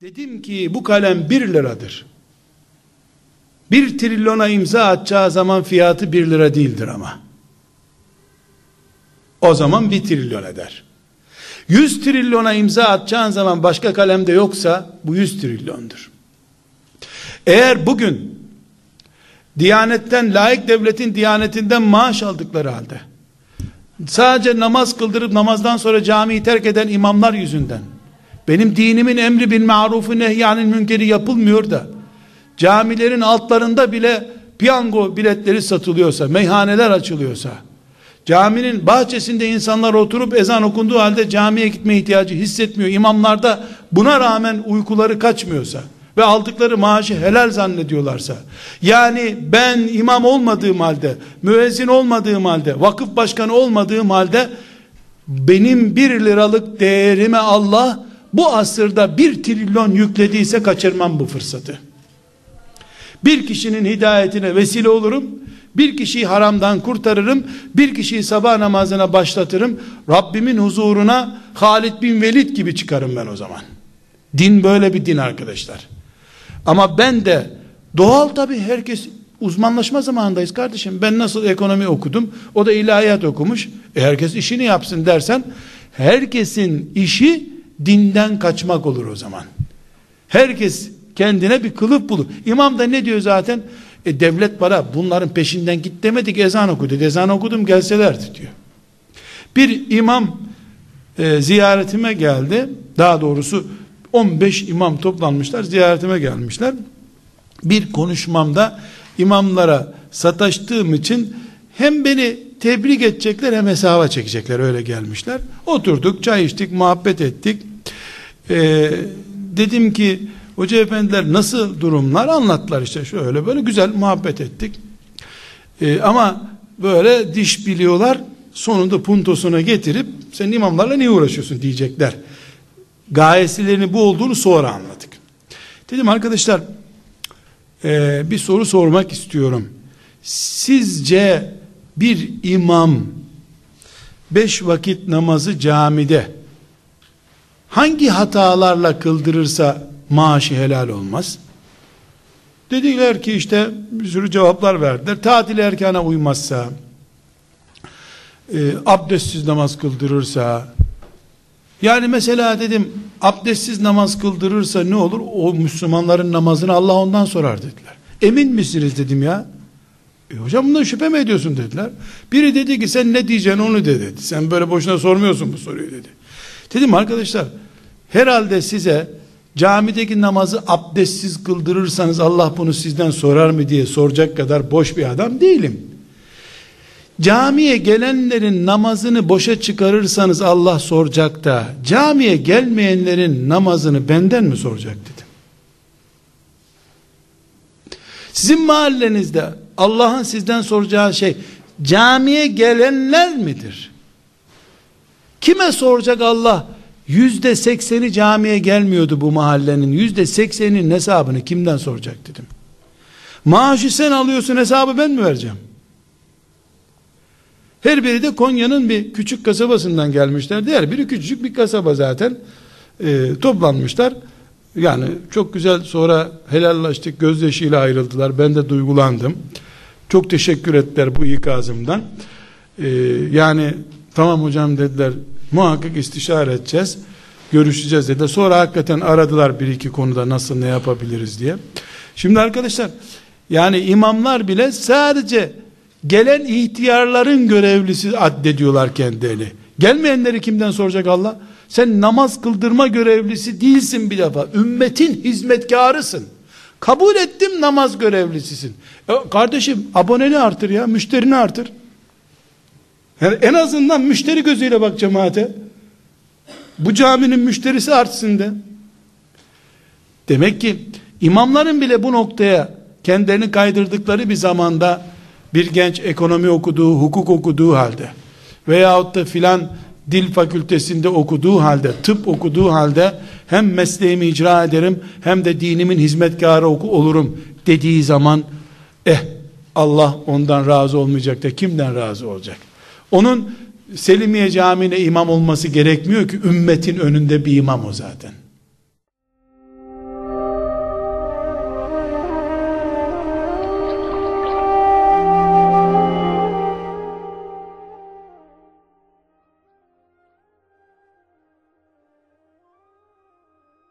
Diyelim ki bu kalem 1 liradır. 1 trilyona imza atacağı zaman fiyatı 1 lira değildir ama. O zaman 1 trilyon eder. 100 trilyona imza atacağın zaman başka kalemde yoksa bu 100 trilyondur. Eğer bugün Diyanetten, layık devletin diyanetinden maaş aldıkları halde sadece namaz kıldırıp namazdan sonra camiyi terk eden imamlar yüzünden benim dinimin emri bin marufu nehyanil münkeri yapılmıyor da camilerin altlarında bile piyango biletleri satılıyorsa, meyhaneler açılıyorsa, caminin bahçesinde insanlar oturup ezan okunduğu halde camiye gitme ihtiyacı hissetmiyor. İmamlar da buna rağmen uykuları kaçmıyorsa ve aldıkları maaşı helal zannediyorlarsa, yani ben imam olmadığım halde, müezzin olmadığım halde, vakıf başkanı olmadığım halde, benim bir liralık değerime Allah, bu asırda bir trilyon yüklediyse kaçırmam bu fırsatı. Bir kişinin hidayetine vesile olurum, bir kişiyi haramdan kurtarırım, bir kişiyi sabah namazına başlatırım, Rabbimin huzuruna Halid bin Velid gibi çıkarım ben o zaman. Din böyle bir din arkadaşlar. Ama ben de doğal tabi herkes uzmanlaşma zamanındayız kardeşim. Ben nasıl ekonomi okudum, o da ilahiyat okumuş. E herkes işini yapsın dersen, herkesin işi dinden kaçmak olur o zaman. Herkes kendine bir kılıf bulur. İmam da ne diyor zaten? E devlet para bunların peşinden git demedik ezan okudu. Ezan okudum gelselerdi diyor. Bir imam e, ziyaretime geldi. Daha doğrusu 15 imam toplanmışlar ziyaretime gelmişler. Bir konuşmamda imamlara sataştığım için hem beni tebrik edecekler hem hesaba çekecekler öyle gelmişler. Oturduk çay içtik muhabbet ettik. Ee, dedim ki hoca efendiler nasıl durumlar anlattılar işte şöyle böyle güzel muhabbet ettik. Ee, ama böyle diş biliyorlar sonunda puntosuna getirip sen imamlarla niye uğraşıyorsun diyecekler gayesilerini bu olduğunu sonra anladık. Dedim arkadaşlar e, bir soru sormak istiyorum. Sizce bir imam beş vakit namazı camide hangi hatalarla kıldırırsa maaşı helal olmaz? Dediler ki işte bir sürü cevaplar verdiler. Tatil erkana uymazsa, e, abdestsiz namaz kıldırırsa, yani mesela dedim abdestsiz namaz kıldırırsa ne olur? O Müslümanların namazını Allah ondan sorar dediler. Emin misiniz dedim ya. E hocam bundan şüphe mi ediyorsun dediler. Biri dedi ki sen ne diyeceksin onu de dedi. Sen böyle boşuna sormuyorsun bu soruyu dedi. Dedim arkadaşlar herhalde size camideki namazı abdestsiz kıldırırsanız Allah bunu sizden sorar mı diye soracak kadar boş bir adam değilim. Camiye gelenlerin namazını boşa çıkarırsanız Allah soracak da camiye gelmeyenlerin namazını benden mi soracak dedim. Sizin mahallenizde Allah'ın sizden soracağı şey camiye gelenler midir? Kime soracak Allah? Yüzde sekseni camiye gelmiyordu bu mahallenin. Yüzde seksenin hesabını kimden soracak dedim. Maaşı sen alıyorsun hesabı ben mi vereceğim? Her biri de Konya'nın bir küçük kasabasından gelmişler. Diğer biri küçücük bir kasaba zaten. E, toplanmışlar. Yani çok güzel sonra helallaştık. Gözyaşıyla ayrıldılar. Ben de duygulandım. Çok teşekkür ettiler bu ikazımdan. E, yani tamam hocam dediler. Muhakkak istişare edeceğiz. Görüşeceğiz dediler. Sonra hakikaten aradılar bir iki konuda nasıl ne yapabiliriz diye. Şimdi arkadaşlar yani imamlar bile sadece Gelen ihtiyarların görevlisi addediyorlar kendilerini. Gelmeyenleri kimden soracak Allah? Sen namaz kıldırma görevlisi değilsin bir defa. Ümmetin hizmetkarısın. Kabul ettim namaz görevlisisin. E, kardeşim aboneni artır ya, müşterini artır. Yani en azından müşteri gözüyle bak cemaate. Bu caminin müşterisi artsın de. Demek ki imamların bile bu noktaya kendilerini kaydırdıkları bir zamanda bir genç ekonomi okuduğu, hukuk okuduğu halde veyahut da filan dil fakültesinde okuduğu halde, tıp okuduğu halde hem mesleğimi icra ederim hem de dinimin hizmetkarı olurum dediği zaman eh Allah ondan razı olmayacak da kimden razı olacak? Onun Selimiye Camii'ne imam olması gerekmiyor ki ümmetin önünde bir imam o zaten.